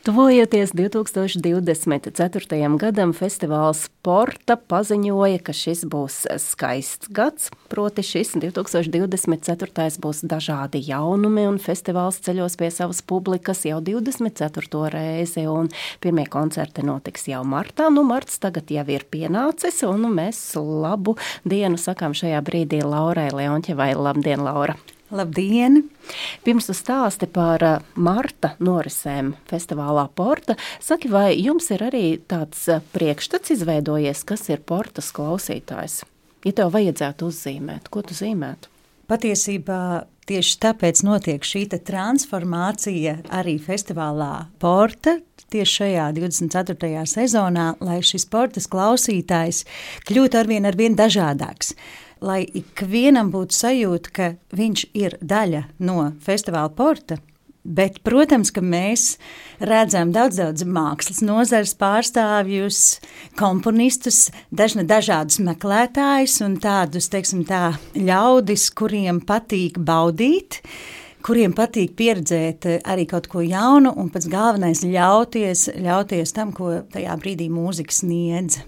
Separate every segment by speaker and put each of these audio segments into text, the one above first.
Speaker 1: Tuvojoties 2024. gadam, festivāls Porta paziņoja, ka šis būs skaists gads, proti šis 2024. būs dažādi jaunumi, un festivāls ceļos pie savas publikas jau 24. reizi, pirmie koncerti notiks jau martā. Nu, marts tagad jau ir pienācis, un mēs labu dienu sakām šajā brīdī Laurai Leonķevai. Labdien, Laura!
Speaker 2: Labdien!
Speaker 1: Pirms tu stāsti par eh, marta norisēm festivālā Porta, saki, vai jums ir arī tāds eh, priekšstats izveidojies, kas ir Portas klausītājs? Ja tev vajadzētu uzzīmēt, ko tu zīmētu?
Speaker 2: Patiesībā tieši tāpēc notiek šī transformācija arī festivālā Porta. Tieši šajā 24. sezonā, lai šis sporta klausītājs kļūtu arvien, arvien dažādāks lai ikvienam būtu sajūta, ka viņš ir daļa no festivāla porta. Bet, protams, ka mēs redzam daudz, daudz mākslas nozares pārstāvjus, komponistus, dažna, dažādus meklētājus un tādus, teiksim, tā, ļaudis, kuriem patīk baudīt, kuriem patīk pieredzēt arī kaut ko jaunu, un pats galvenais ļauties, ļauties tam, ko tajā brīdī mūzika sniedz.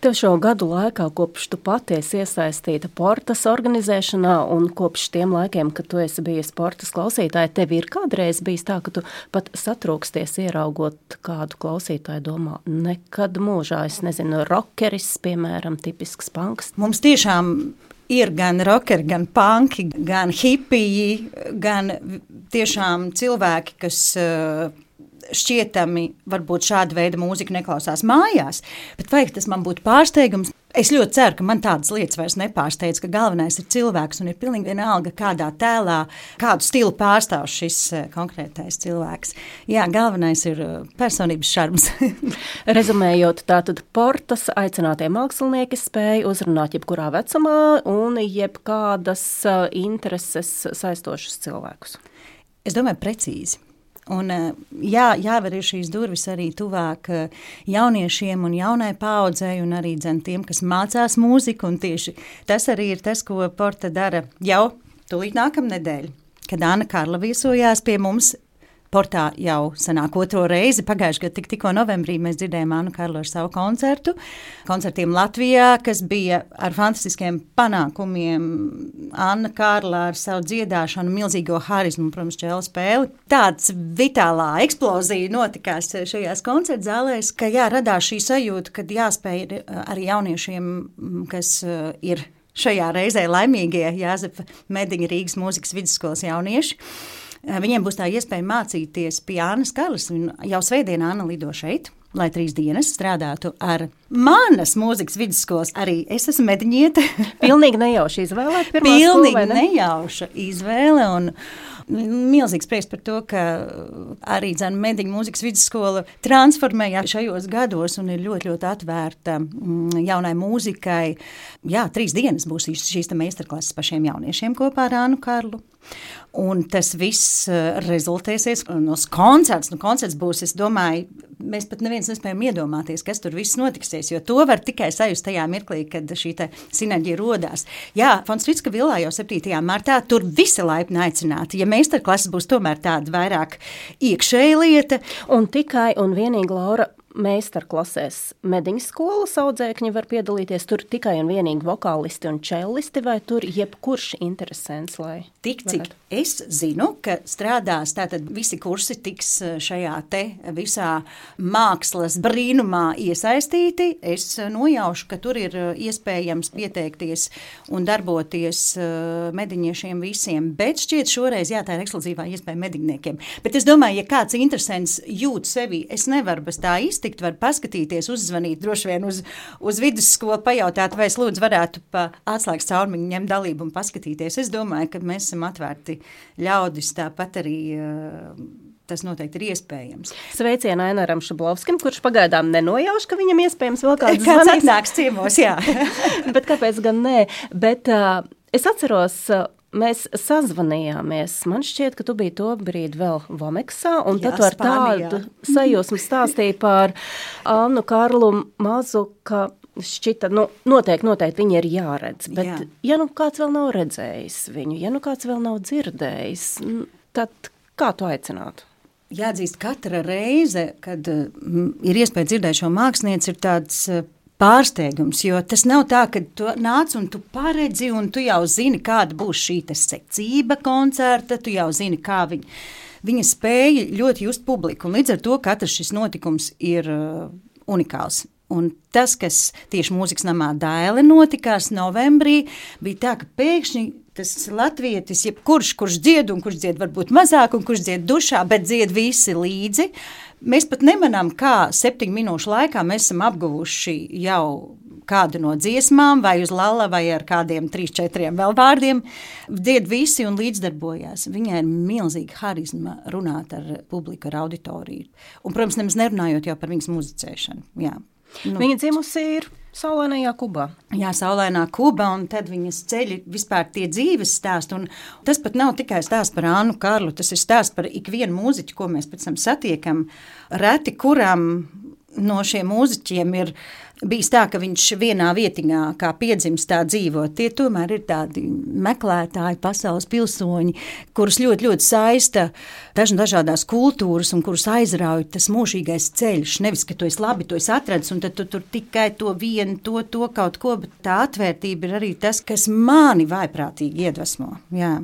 Speaker 1: Tev šo gadu laikā, kopš tu patiesi iesaistīta portas organizēšanā un kopš tiem laikiem, kad tu esi bijis portas klausītāja, tev ir kādreiz bijis tā, ka tu pat satrūksties ieraugot kādu klausītāju domā, nekad mūžā, es nezinu, rokeris, piemēram, tipisks panks.
Speaker 2: Mums tiešām ir gan rockeri, gan punki, gan hipiji, gan tiešām cilvēki, kas uh, šķietami varbūt šāda veida mūzika neklausās mājās, bet vai tas man būtu pārsteigums? Es ļoti ceru, ka man tādas lietas vairs nepārsteidz, ka galvenais ir cilvēks un ir pilnīgi vienalga, kādā tēlā, kādu stilu pārstāv šis uh, konkrētais cilvēks. Jā, galvenais ir uh, personības šarms.
Speaker 1: Rezumējot, tātad portas aicinātie mākslinieki spēja uzrunāt jebkurā vecumā un jebkādas uh, intereses saistošus cilvēkus.
Speaker 2: Es domāju, precīzi. Un, eh, jā, jāver šīs durvis arī tuvāk eh, jauniešiem un jaunai paudzei, un arī dzen, tiem, kas mācās mūziku. Tieši tas arī ir tas, ko Porta dara jau tūlīt nākamnedēļ. Kad Anna Karla viesojās pie mums Portā jau sanāk otro reizi. Pagājušajā gadā, tik, tikko novembrī, mēs dzirdējām Annu Karlu ar savu koncertu. Koncertiem Latvijā, kas bija ar fantastiskiem panākumiem. Anna Karla ar savu dziedāšanu, milzīgo harizmu, protams, čēlu spēli. Tāds vitālā eksplozija notikās šajās koncerta zālēs, ka jā, radās šī sajūta, ka jāspēj arī jauniešiem, kas uh, ir šajā reizē laimīgie Jāzepa Mediņa Rīgas mūzikas vidusskolas jaunieši Eh, viņiem būs tā iespēja mācīties pie Annas Karlas. Jau svētdienā Anna lido šeit. Lai trīs dienas strādātu ar manas mūzikas vidusskolas, arī es esmu mediņiete.
Speaker 1: Pilnīgi nejauša izvēle.
Speaker 2: Pilnīgi skolu, ne? nejauša izvēle. Un, milzīgs prieks par to, ka arī Mediņu mūzikas vidusskola transformējās šajos gados un ir ļoti, ļoti atvērta mm, jaunai mūzikai. Jā, trīs dienas būs šīs meistarklases pašiem jauniešiem kopā ar Ānu Karlu. Un tas viss eh, rezultēsies no koncerta. Nu, koncerts būs, es domāju, mēs pat neviens nespējam iedomāties, kas tur viss notiksies, jo to var tikai sajust tajā mirklī, kad šī sinerģija rodās. Jā, Fons Vitska vilā jau 7. martā tur visi laipni aicināti. Ja meistarklases būs tomēr tāda vairāk iekšēja lieta.
Speaker 1: Un tikai un vienīgi Laura meistarklasēs mediņas skolas audzēkņi var piedalīties. Tur tikai un vienīgi vokālisti un čelisti, vai tur jebkurš interesants, lai
Speaker 2: Tik cik varētu. es zinu, ka strādās, tātad visi kursi tiks eh, šajā te visā mākslas brīnumā iesaistīti. Es nojaušu, ka tur ir eh, iespējams pieteikties un darboties eh, mediņiešiem visiem, bet šķiet šoreiz, jā, tā ir ekskluzīvā iespēja mediņniekiem. Bet es domāju, ja kāds interesants jūt sevi, es nevaru bez tā izteikt iztikt, var paskatīties, uzzvanīt, droši vien uz, uz vidusskolu, pajautāt, vai es lūdzu varētu pa atslēgas caurumiņu ņemt dalību un paskatīties. Es domāju, ka mēs esam atvērti ļaudis tāpat arī. Uh, tas noteikti ir iespējams.
Speaker 1: Sveicienu Ainaram Šablovskim, kurš pagaidām nenojauš, ka viņam iespējams vēl kāds
Speaker 2: zvanīs. Atnāks ciemos, jā.
Speaker 1: Bet kāpēc gan nē? Bet uh, es atceros, uh, Mēs sazvanījāmies. Man šķiet, ka tu biji to brīdi vēl Vameksā, un Jā, tad ar Spānijā. tādu sajūsmu stāstīja par Annu Karlu Mazu, ka šķita, nu, noteikti, noteikti viņi ir jāredz. Bet, Jā. ja nu kāds vēl nav redzējis viņu, ja nu kāds vēl nav dzirdējis, tad kā tu aicinātu?
Speaker 2: jāatzīst, katra reize, kad mm, ir iespēja dzirdēt šo mākslinieci, ir tāds uh, pārsteigums. Jo tas nav tā, ka tu nāc un tu paredzi, un tu jau zini, kāda būs šī secība koncerta, tu jau zini, kā viņa, viņa spēja ļoti just publiku. Un līdz ar to katrs šis notikums ir uh, unikāls. Un tas, kas tieši mūzikas namā Dēlē notikās novembrī, bija tā, ka pēkšņi tas latvietis, jebkurš, kurš dzied, un kurš dzied varbūt mazāk, un kurš dzied dušā, bet dzied visi līdzi, mēs pat nemanām, kā septiņu minūšu laikā mēs esam apguvuši jau kādu no dziesmām, vai uz lala, vai ar kādiem trīs, četriem vēl vārdiem. Dzied visi un līdzdarbojās. Viņai ir milzīga harizma runāt ar publiku, ar auditoriju. Un, protams, nemaz nerunājot jau par viņas muzicēšanu. Jā.
Speaker 1: Nu, Viņa dzimusi ir Saulainajā Kubā.
Speaker 2: Jā, saulainā Kubā, un tad viņas ceļi vispār tie dzīves stāsti. Tas pat nav tikai stāsts par Annu Karlu, tas ir stāsts par ikvienu mūziķu, ko mēs pēc tam satiekam. Reti kuram no šiem mūziķiem ir bijis tā, ka viņš vienā vietiņā, kā piedzimst, tā dzīvo. Tie tomēr ir tādi meklētāji, pasaules pilsoņi, kurus ļoti, ļoti saista dažādās kultūras un kurus aizrauj tas mūžīgais ceļš. Nevis, ka tu esi labi, tu esi atradis, un tad tu tur tikai to vienu, to, to kaut ko, bet tā atvērtība ir arī tas, kas mani vaiprātīgi iedvesmo. Jā.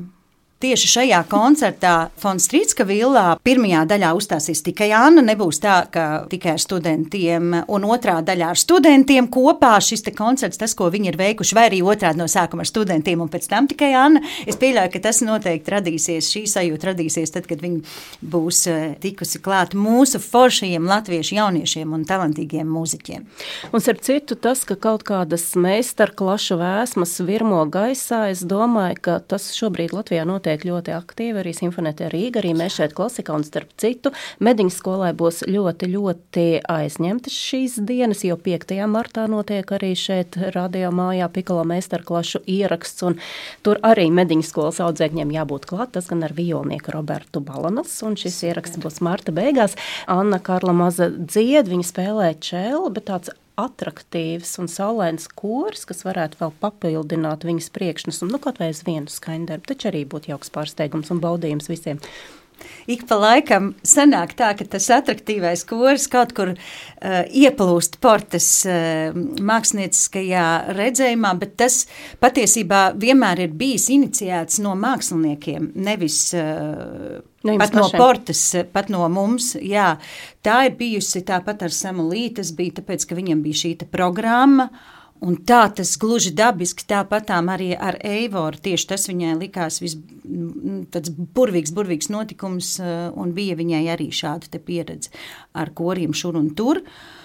Speaker 2: Tieši šajā koncertā Fonstrītska villā pirmajā daļā uzstāsies tikai Anna. Nebūs tā, ka tikai ar studentiem, un otrā daļā ar studentiem kopā šis koncerts, tas, ko viņi ir veikuši, vai arī otrādi no sākuma ar studentiem un pēc tam tikai Anna. Es pieļauju, ka tas noteikti radīsies, šī sajūta radīsies tad, kad viņi būs eh, tikusi klāt mūsu foršajiem latviešu jauniešiem un talantīgiem mūziķiem.
Speaker 1: Un ar citu tas, ka kaut kādas meistarklašu vēsmas virmo gaisā, es domāju, ka tas šobrīd Latvijā notiek notiek ļoti aktīvi. Arī Simfonēta Rīga, arī mēs šeit klasikā un starp citu mediņu skolai būs ļoti, ļoti aizņemtas šīs dienas, jo 5. martā notiek arī šeit radio mājā Pikolo meistarklašu ieraksts, un tur arī mediņu skolas audzēkņiem jābūt klāt, tas gan ar violnieku Robertu Balanas, un šis ieraksts būs marta beigās. Anna Karla Maza dzied, viņa spēlē čēlu, bet tāds attraktīvs un saulains kurs, kas varētu vēl papildināt viņas priekšnesumu, nu, kaut vai uz vienu skaņdarbu. Taču arī būtu jauks pārsteigums un baudījums visiem.
Speaker 2: Ik pa laikam sanāk tā, ka tas attraktīvais kurs kaut kur uh, ieplūst portas uh, mākslinieckajā redzējumā, bet tas patiesībā vienmēr ir bijis iniciēts no māksliniekiem, nevis uh, no pat no portas, pat no mums. Jā, tā ir bijusi tāpat ar Samu Lītu, tas bija tāpēc, ka viņam bija šī programma, uh, Un tā tas gluži dabiski, tāpatām arī ar Eivoru. Tieši tas viņai likās tāds burvīgs, burvīgs notikums, eh, un bija viņai arī šāda pieredze ar koriem šur un tur. Uh,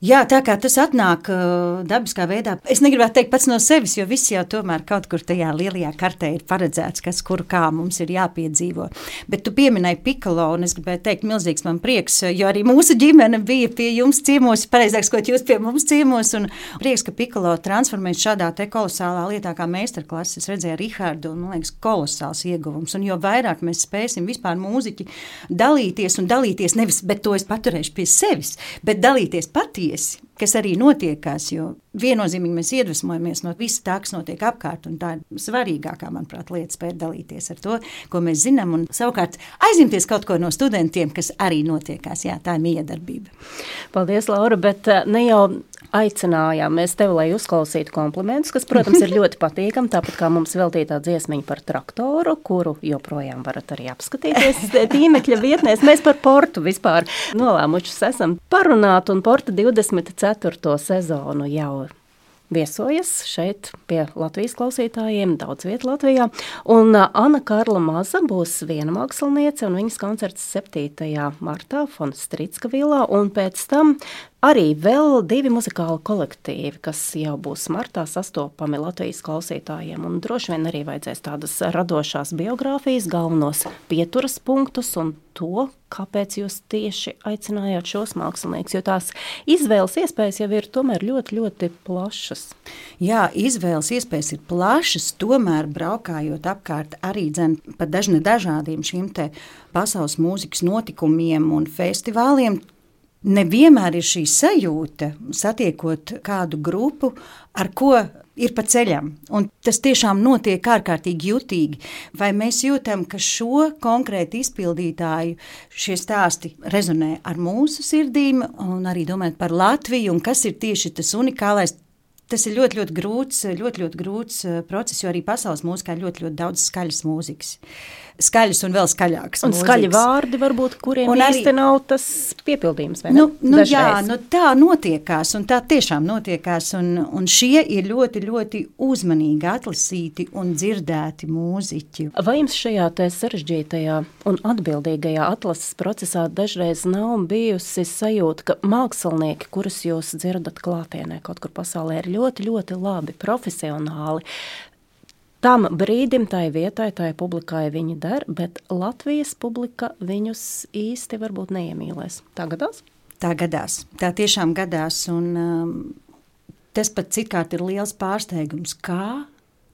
Speaker 2: Jā, tā kā tas atnāk uh, dabiskā veidā, es negribētu teikt pats no sevis, jo viss jau tomēr kaut kur tajā lielajā kartē ir paredzēts, kas kur kā mums ir jāpiedzīvo. Bet tu pieminēji Pikalo, un es gribēju teikt, milzīgs man prieks, jo arī mūsu ģimene bija pie jums ciemos, pareizāk sakot, jūs pie mums ciemos, un prieks, ka Pikalo transformēs šādā te kolosālā lietā kā meistarklases. Es redzēju Rihardu, un man liekas, kolosāls ieguvums, un jo vairāk mēs spēsim vispār mūziķi dalīties un dalīties nevis, bet to es paturēšu pie sevis, bet dalīties patī patiesi, kas arī notiekās, jo viennozīmīgi mēs iedvesmojamies no visa tā, kas notiek apkārt, un tā ir svarīgākā, manuprāt, lieta spēt dalīties ar to, ko mēs zinām, un savukārt aizņemties kaut ko no studentiem, kas arī notiekās. Jā, tā ir miedarbība.
Speaker 1: Paldies, Laura, bet eh, ne jau aicinājām mēs tevi, lai uzklausītu komplimentus, kas, protams, ir ļoti patīkami. Tāpat kā mums veltītā dziesmiņa par traktoru, kuru joprojām varat arī apskatīties tīmekļa vietnēs. Mēs par portu vispār nolēmuši esam parunāt, un porta 24. sezonu jau viesojas šeit pie Latvijas klausītājiem, daudz vietu Latvijā. Un Anna Karla Maza būs viena māksliniece, un viņas koncerts 7. martā Fonstrītska vilā, un pēc tam Arī vēl divi muzikāli kolektīvi, kas jau būs martā sastopami Latvijas klausītājiem. Un droši vien arī vajadzēs tādas radošās biogrāfijas, galvenos pieturas punktus un to, kāpēc jūs tieši aicinājāt šos māksliniekus. Jo tās izvēles iespējas jau ir tomēr ļoti, ļoti plašas.
Speaker 2: Jā, izvēles iespējas ir plašas, tomēr braukājot apkārt arī dzen, pa dažne dažādiem šiem pasaules mūzikas notikumiem un festivāliem Nevienmēr ir šī sajūta, satiekot kādu grupu, ar ko ir pa ceļam. Un tas tiešām notiek ārkārtīgi jutīgi. Vai mēs jūtam, ka šo konkrētu izpildītāju šie stāsti rezonē ar mūsu sirdīm, un arī domājot par Latviju, un kas ir tieši tas unikālais. Tas ir ļoti, ļoti grūts, ļoti, ļoti grūts eh, process, jo arī pasaules mūzikā ir ļoti, ļoti daudz skaļas mūzikas skaļas un vēl skaļākas.
Speaker 1: Un mūzikas. skaļi vārdi, varbūt, kuriem un arī, īsti nav tas piepildījums.
Speaker 2: Nu, nu, jā, nu, tā notiekās, un tā tiešām notiekās. Un, un šie ir ļoti, ļoti uzmanīgi atlasīti un dzirdēti mūziķi.
Speaker 1: Vai jums šajā sarežģītajā un atbildīgajā atlases procesā dažreiz nav bijusi sajūta, ka mākslinieki, kurus jūs dzirdat klātienē kaut kur pasaulē, ir ļoti, ļoti labi, profesionāli, tam brīdim, tai vietai, tai publikai viņi der, bet Latvijas publika viņus īsti varbūt neiemīlēs. Tā gadās?
Speaker 2: Tā gadās. Tā tiešām gadās. Un, um, tas pat citkārt ir liels pārsteigums. Kā?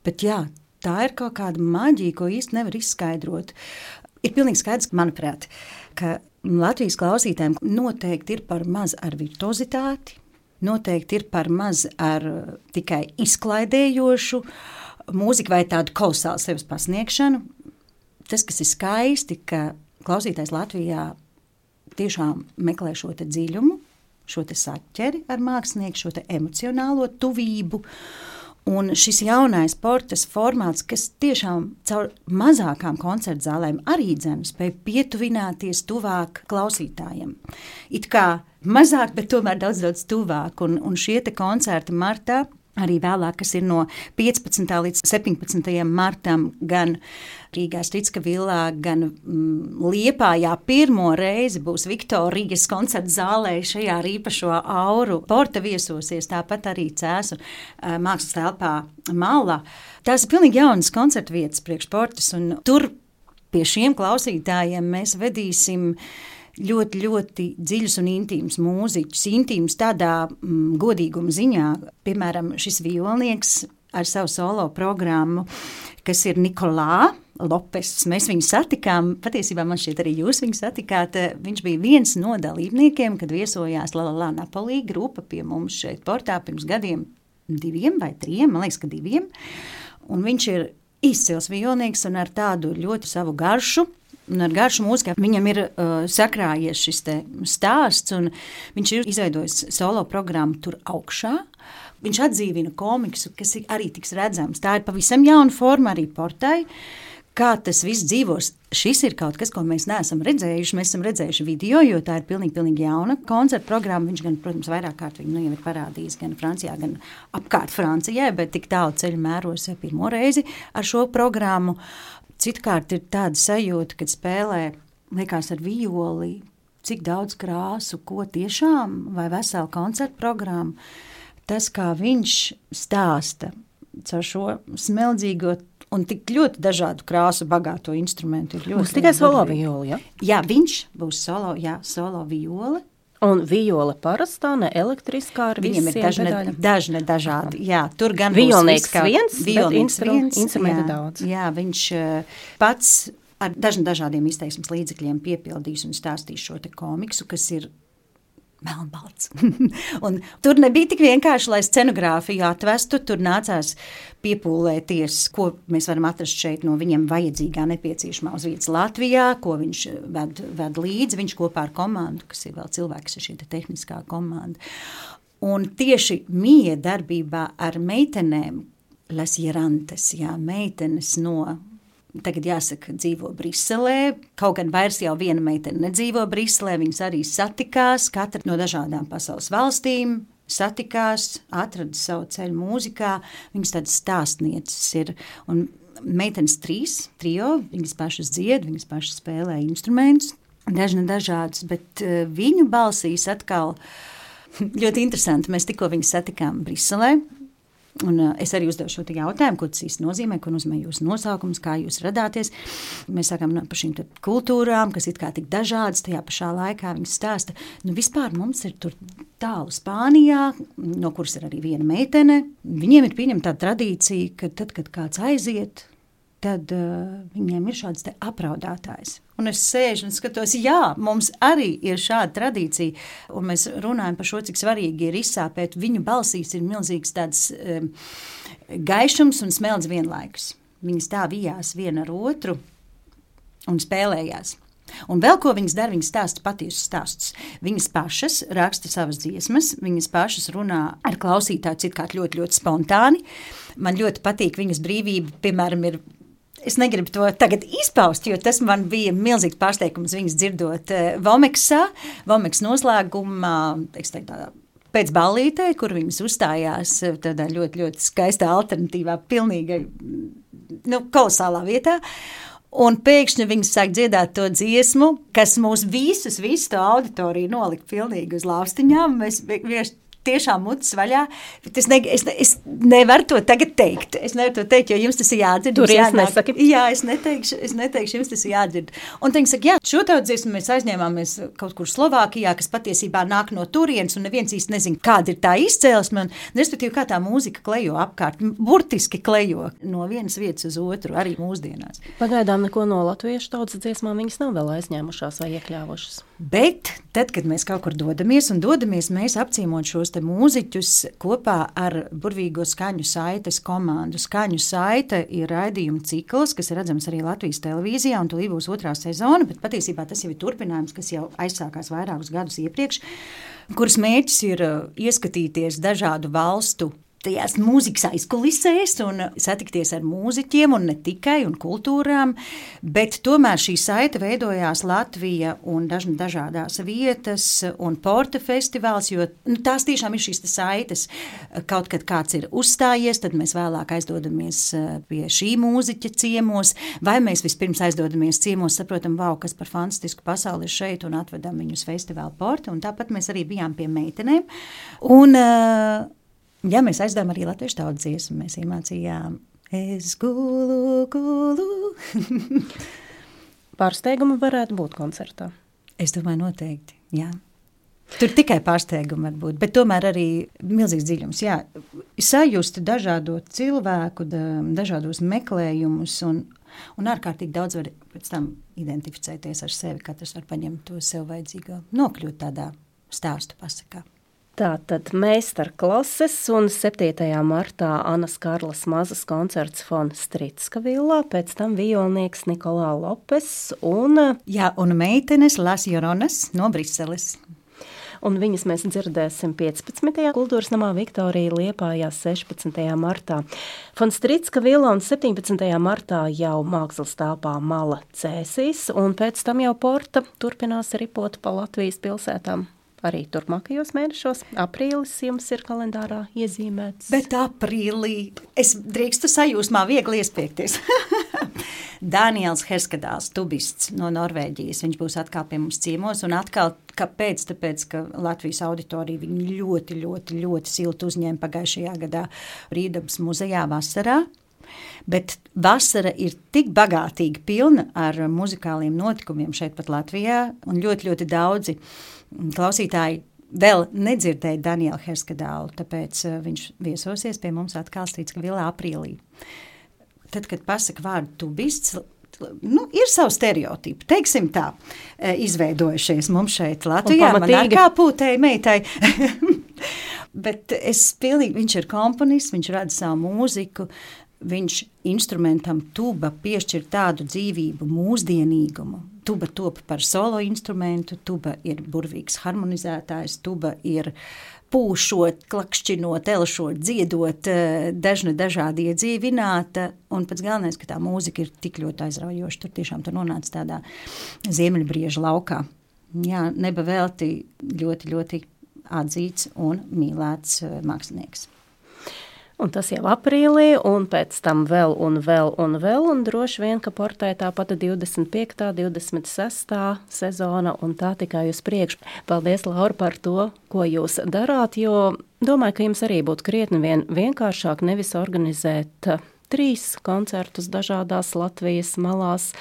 Speaker 2: Bet jā, tā ir kaut kāda maģija, ko īsti nevar izskaidrot. Ir pilnīgi skaidrs, manuprāt, ka Latvijas klausītājiem noteikti ir par maz ar virtuozitāti, noteikti ir par maz ar tikai izklaidējošu uh, mūzika vai tādu kolosālu sevis pasniegšanu. Tas, kas ir skaisti, ka klausītājs Latvijā tiešām meklē šo dziļumu, šo saķeri ar mākslinieku, šo emocionālo tuvību. Un šis jaunais sporta formāts, kas tiešām caur mazākām koncertu zālēm arī dzēna, spēja pietuvināties tuvāk klausītājiem. It kā mazāk, bet tomēr daudz, daudz tuvāk. Un, un šie koncerti martā arī vēlāk, kas ir no 15. līdz 17. martam, gan Rīgā Strīdska vilā, gan mm, Liepājā pirmo reizi būs Viktorijas koncerta zālē šajā īpašo auru. Porta viesosies, tāpat arī Cēsu mākslas telpā Malā. Tās ir pilnīgi jaunas koncerta vietas priekš portas, un tur pie šiem klausītājiem mēs vedīsim ļoti, ļoti dziļus un intīmus mūziķus. Intīmus tādā mm, godīguma ziņā, piemēram, šis violnieks ar savu solo programmu, kas ir Nikolā. Lopes. Mēs viņu satikām, patiesībā man šķiet, arī jūs viņu satikāt. Viņš bija viens no dalībniekiem, kad viesojās Lalā Napolī grupa pie mums šeit, portā pirms gadiem, diviem vai trim, man liekas, ka diviem. Un viņš ir izcils violnieks un ar tādu ļoti savu garšu un ar garšu mūziku. Viņam ir uh, sakrājies šis stāsts, un viņš ir izveidojis solo programmu tur augšā. Viņš atdzīvina komiksu, kas arī tiks redzams. Tā ir pavisam jauna forma arī portai. Kā tas viss dzīvos, šis ir kaut kas, ko mēs neesam redzējuši. Mēs esam redzējuši video, jo tā ir pilnīgi, pilnīgi jauna koncerta programma. Viņš gan, protams, vairāk kārt viņu nu, ir parādījis gan Francijā, gan apkārt Francijai, bet tik tālu ceļu mēros pirmo reizi ar šo programmu. Citkārt ir tāda sajūta, kad spēlē liekas ar violi, cik daudz krāsu, ko tiešām, vai veselu koncertu programmu. Tas, kā viņš stāsta caur šo smeldzīgo un tik ļoti dažādu krāsu, bagāto instrumentu. Ir ļoti
Speaker 1: būs tikai solo viola. Ja?
Speaker 2: Jā, viņš būs solo, jā, solo viola.
Speaker 1: Un viola parastā, ne elektriskā ar
Speaker 2: Viņiem ir dažne, pedaļiem. dažne dažādi. Jā, tur gan
Speaker 1: Violnieks kā, viens, violnieks viens, instrumenti
Speaker 2: jā,
Speaker 1: daudz.
Speaker 2: Jā, viņš uh, pats ar dažna, dažādiem izteiksmes līdzekļiem piepildīs un stāstīs šo te komiksu, kas ir melnbalts. tur nebija tik vienkārši, lai scenogrāfiju atvestu. Tur nācās piepūlēties, ko mēs varam atrast šeit no viņam vajadzīgā, nepieciešamā uz vietas Latvijā, ko viņš ved, ved līdzi. Viņš kopā ar komandu, kas ir vēl cilvēks, ir šī te tehniskā komanda. Un tieši mīja darbībā ar meitenēm, Lasierantes, jā, meitenes no tagad jāsaka, dzīvo Briselē. Kaut gan vairs jau viena meitene nedzīvo Briselē, viņas arī satikās, katra no dažādām pasaules valstīm. Satikās, atrada savu ceļu mūzikā. Viņas tādas stāstnieces ir. Un meitenes trīs, trio, viņas pašas dzied, viņas pašas spēlē instrumentus, dažna dažādas, bet uh, viņu balsīs atkal ļoti interesanti. Mēs tikko viņus satikām Briselē. Un, uh, es arī uzdevu šo jautājumu, ko tas īsti nozīmē, ko nozīmē jūsu nosaukums, kā jūs radāties. Mēs sākām no par šīm kultūrām, kas ir tik dažādas. Tajā pašā laikā viņi stāsta, nu vispār mums ir tālu Spānijā, no kuras ir arī viena meitene. Viņiem ir pieņemta tā tradīcija, ka tad, kad kāds aiziet, tad uh, viņiem ir šāds apraudātājs. Un es sēžu un skatos, jā, mums arī ir šāda tradīcija. Un mēs runājam par šo, cik svarīgi ir izsāpēt. Viņu balsīs ir milzīgs tāds um, gaišums un smeldz vienlaikus. Viņi stāvījās viena ar otru un spēlējās. Un vēl ko viņas dara, viņas stāsta patiesus stāstus. Viņas pašas raksta savas dziesmas, viņas pašas runā ar klausītāju, citkārt ļoti, ļoti spontāni. Man ļoti patīk viņas brīvība, piemēram, ir Es negribu to tagad izpaust, jo tas man bija milzīgs pārsteigums viņas dzirdot Vomeksā, Vomeks noslēgumā, teiktu, pēc ballītē, kur viņas uzstājās eh, tādā ļoti, ļoti skaistā alternatīvā, pilnīgi nu, kolosālā vietā. Un pēkšņi viņi sāk dziedāt to dziesmu, kas mūs visus, visu to auditoriju nolika pilnīgi uz lāpstiņām. Mēs vienkārši tiešām mutes vaļā. Es, ne, es, es nevaru to tagad teikt. Es nevaru to teikt, jo jums tas ir jādzird.
Speaker 1: Tur es nesaku.
Speaker 2: Jā, es neteikšu, es neteikšu, jums tas ir jādzird. Un viņi saka, jā, šo tavu dziesmu mēs aizņēmāmies kaut kur Slovākijā, kas patiesībā nāk no turienes, un neviens īsti nezina, kāda ir tā izcēlesme, un respektīvi, kā tā mūzika klejo apkārt, burtiski klejo no vienas vietas uz otru, arī mūsdienās.
Speaker 1: Pagaidām neko no latviešu tautas dziesmām viņas nav vēl aizņēmušās vai iekļāvušas.
Speaker 2: Bet tad, kad mēs kaut kur dodamies un dodamies, mēs apciemot šos mūziķus kopā ar burvīgo skaņu saites komandu. Skaņu saite ir raidījuma cikls, kas ir redzams arī Latvijas televīzijā, un tur būs otrā sezona, bet patiesībā tas jau ir turpinājums, kas jau aizsākās vairākus gadus iepriekš kuras mērķis ir uh, ieskatīties dažādu valstu tajās mūzikas aizkulisēs un satikties ar mūziķiem, un ne tikai un kultūrām, bet tomēr šī saite veidojās Latvija un daž, dažādās vietas un porta festivāls, jo nu, tās tiešām ir šīs saites. Kaut kad kāds ir uzstājies, tad mēs vēlāk aizdodamies eh, pie šī mūziķa ciemos, vai mēs vispirms aizdodamies ciemos, saprotam, wow, kas par fantastisku pasauli ir šeit un atvedam viņus festivāla porta, un tāpat mēs arī bijām pie meitenēm. Un, uh, Ja mēs aizdevām arī latviešu tautas dziesmu, mēs iemācījām Es gulu, gulu.
Speaker 1: Pārsteigumi varētu būt koncertā.
Speaker 2: Es domāju, noteikti. Jā. Tur tikai pārsteigumi var būt, bet tomēr arī milzīgs dziļums. Jā, sajust dažādu cilvēku, da, dažādos meklējumus, un, un ārkārtīgi daudz var pēc tam identificēties ar sevi. Katrs var paņemt to sev vajadzīgo, nokļūt tādā stāstu pasakā.
Speaker 1: Tātad meistarklases un 7. martā Anas Karlas mazas koncerts fon Stritska villā, pēc tam violnieks Nikolā Lopes un...
Speaker 2: Jā, un meitenes Las Joronas no Briseles.
Speaker 1: Un viņas mēs dzirdēsim 15. kultūras namā Viktorija Liepājā 16. martā. Fon Stritska vila un 17. martā jau mākslas tāpā Mala Cēsīs, un pēc tam jau Porta turpinās ripot pa Latvijas pilsētām arī turpmākajos mēnešos. Aprīlis jums ir kalendārā iezīmēts.
Speaker 2: Bet aprīlī es drīkstu sajūsmā viegli iespiekties. Daniels Herskadāls, tubists no Norvēģijas. Viņš būs atkal pie mums ciemos un atkal, kāpēc? Tāpēc, ka Latvijas auditorija viņu ļoti, ļoti, ļoti silti uzņēma pagājušajā gadā Rīdabas muzejā vasarā. Bet vasara ir tik bagātīga, pilna ar muzikāliem notikumiem šeit pat Latvijā, un ļoti, ļoti daudzi klausītāji vēl nedzirdēja Daniela Herskadālu, tāpēc uh, viņš viesosies pie mums atkal Strīdska vilā aprīlī. Tad, kad pasaka vārdu tubists, nu, ir savi stereotipi, teiksim tā, uh, izveidojušies mums šeit Latvijā. Man kā pūtēji meitai. Bet es pilnīgi, viņš ir komponists, viņš rada savu mūziku, viņš instrumentam tuba piešķir tādu dzīvību, mūsdienīgumu, tuba top par solo instrumentu, tuba ir burvīgs harmonizētājs, tuba ir pūšot, klakšķinot, elšot, dziedot, eh, dažna dažādi iedzīvināta, un pats galvenais, ka tā mūzika ir tik ļoti aizraujoša, tur tiešām tur nonāca tādā ziemeļbrieža laukā. Jā, neba velti ļoti, ļoti atzīts un mīlēts eh, mākslinieks.
Speaker 1: Un tas jau aprīlī, un pēc tam vēl, un vēl, un vēl, un droši vien, ka portē tāpat 25. 26. sezona, un tā tikai uz priekšu. Paldies, Laura, par to, ko jūs darāt, jo domāju, ka jums arī būtu krietni vien vienkāršāk nevis organizēt uh, trīs koncertus dažādās Latvijas malās,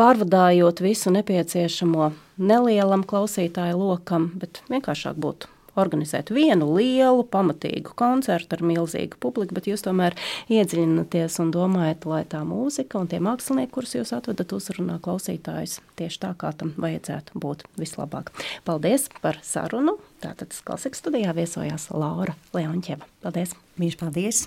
Speaker 1: pārvadājot visu nepieciešamo nelielam klausītāju lokam, bet vienkāršāk būtu organizēt vienu lielu, pamatīgu koncertu ar milzīgu publiku, bet jūs tomēr iedziļināties un domājat, lai tā mūzika un tie mākslinieki, kurus jūs atvedat, uzrunā klausītājus tieši tā, kā tam vajadzētu būt vislabāk. Paldies par sarunu! Tātad klasikas studijā viesojās Laura Leonķeva. Paldies!
Speaker 2: Viņš paldies!